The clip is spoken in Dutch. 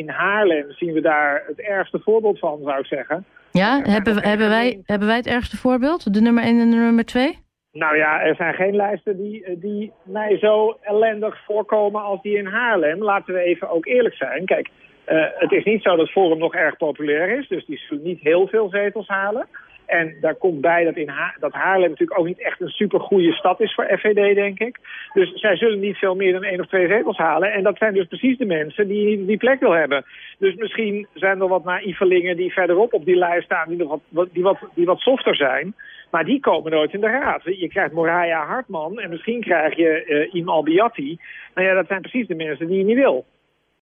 in Haarlem zien we daar het ergste voorbeeld van, zou ik zeggen. Ja, hebben, hebben, wij, hebben wij het ergste voorbeeld? De nummer 1 en de nummer 2? Nou ja, er zijn geen lijsten die, die mij zo ellendig voorkomen als die in Haarlem. Laten we even ook eerlijk zijn. Kijk, uh, het is niet zo dat Forum nog erg populair is. Dus die zullen niet heel veel zetels halen. En daar komt bij dat, in dat Haarlem natuurlijk ook niet echt een supergoeie stad is voor FVD, denk ik. Dus zij zullen niet veel meer dan één of twee zetels halen. En dat zijn dus precies de mensen die die plek wil hebben. Dus misschien zijn er wat naïvelingen die verderop op die lijst staan... die, nog wat, die, wat, die wat softer zijn. Maar die komen nooit in de raad. Je krijgt Moraya Hartman en misschien krijg je uh, Im Albiati. Nou ja, dat zijn precies de mensen die je niet wil.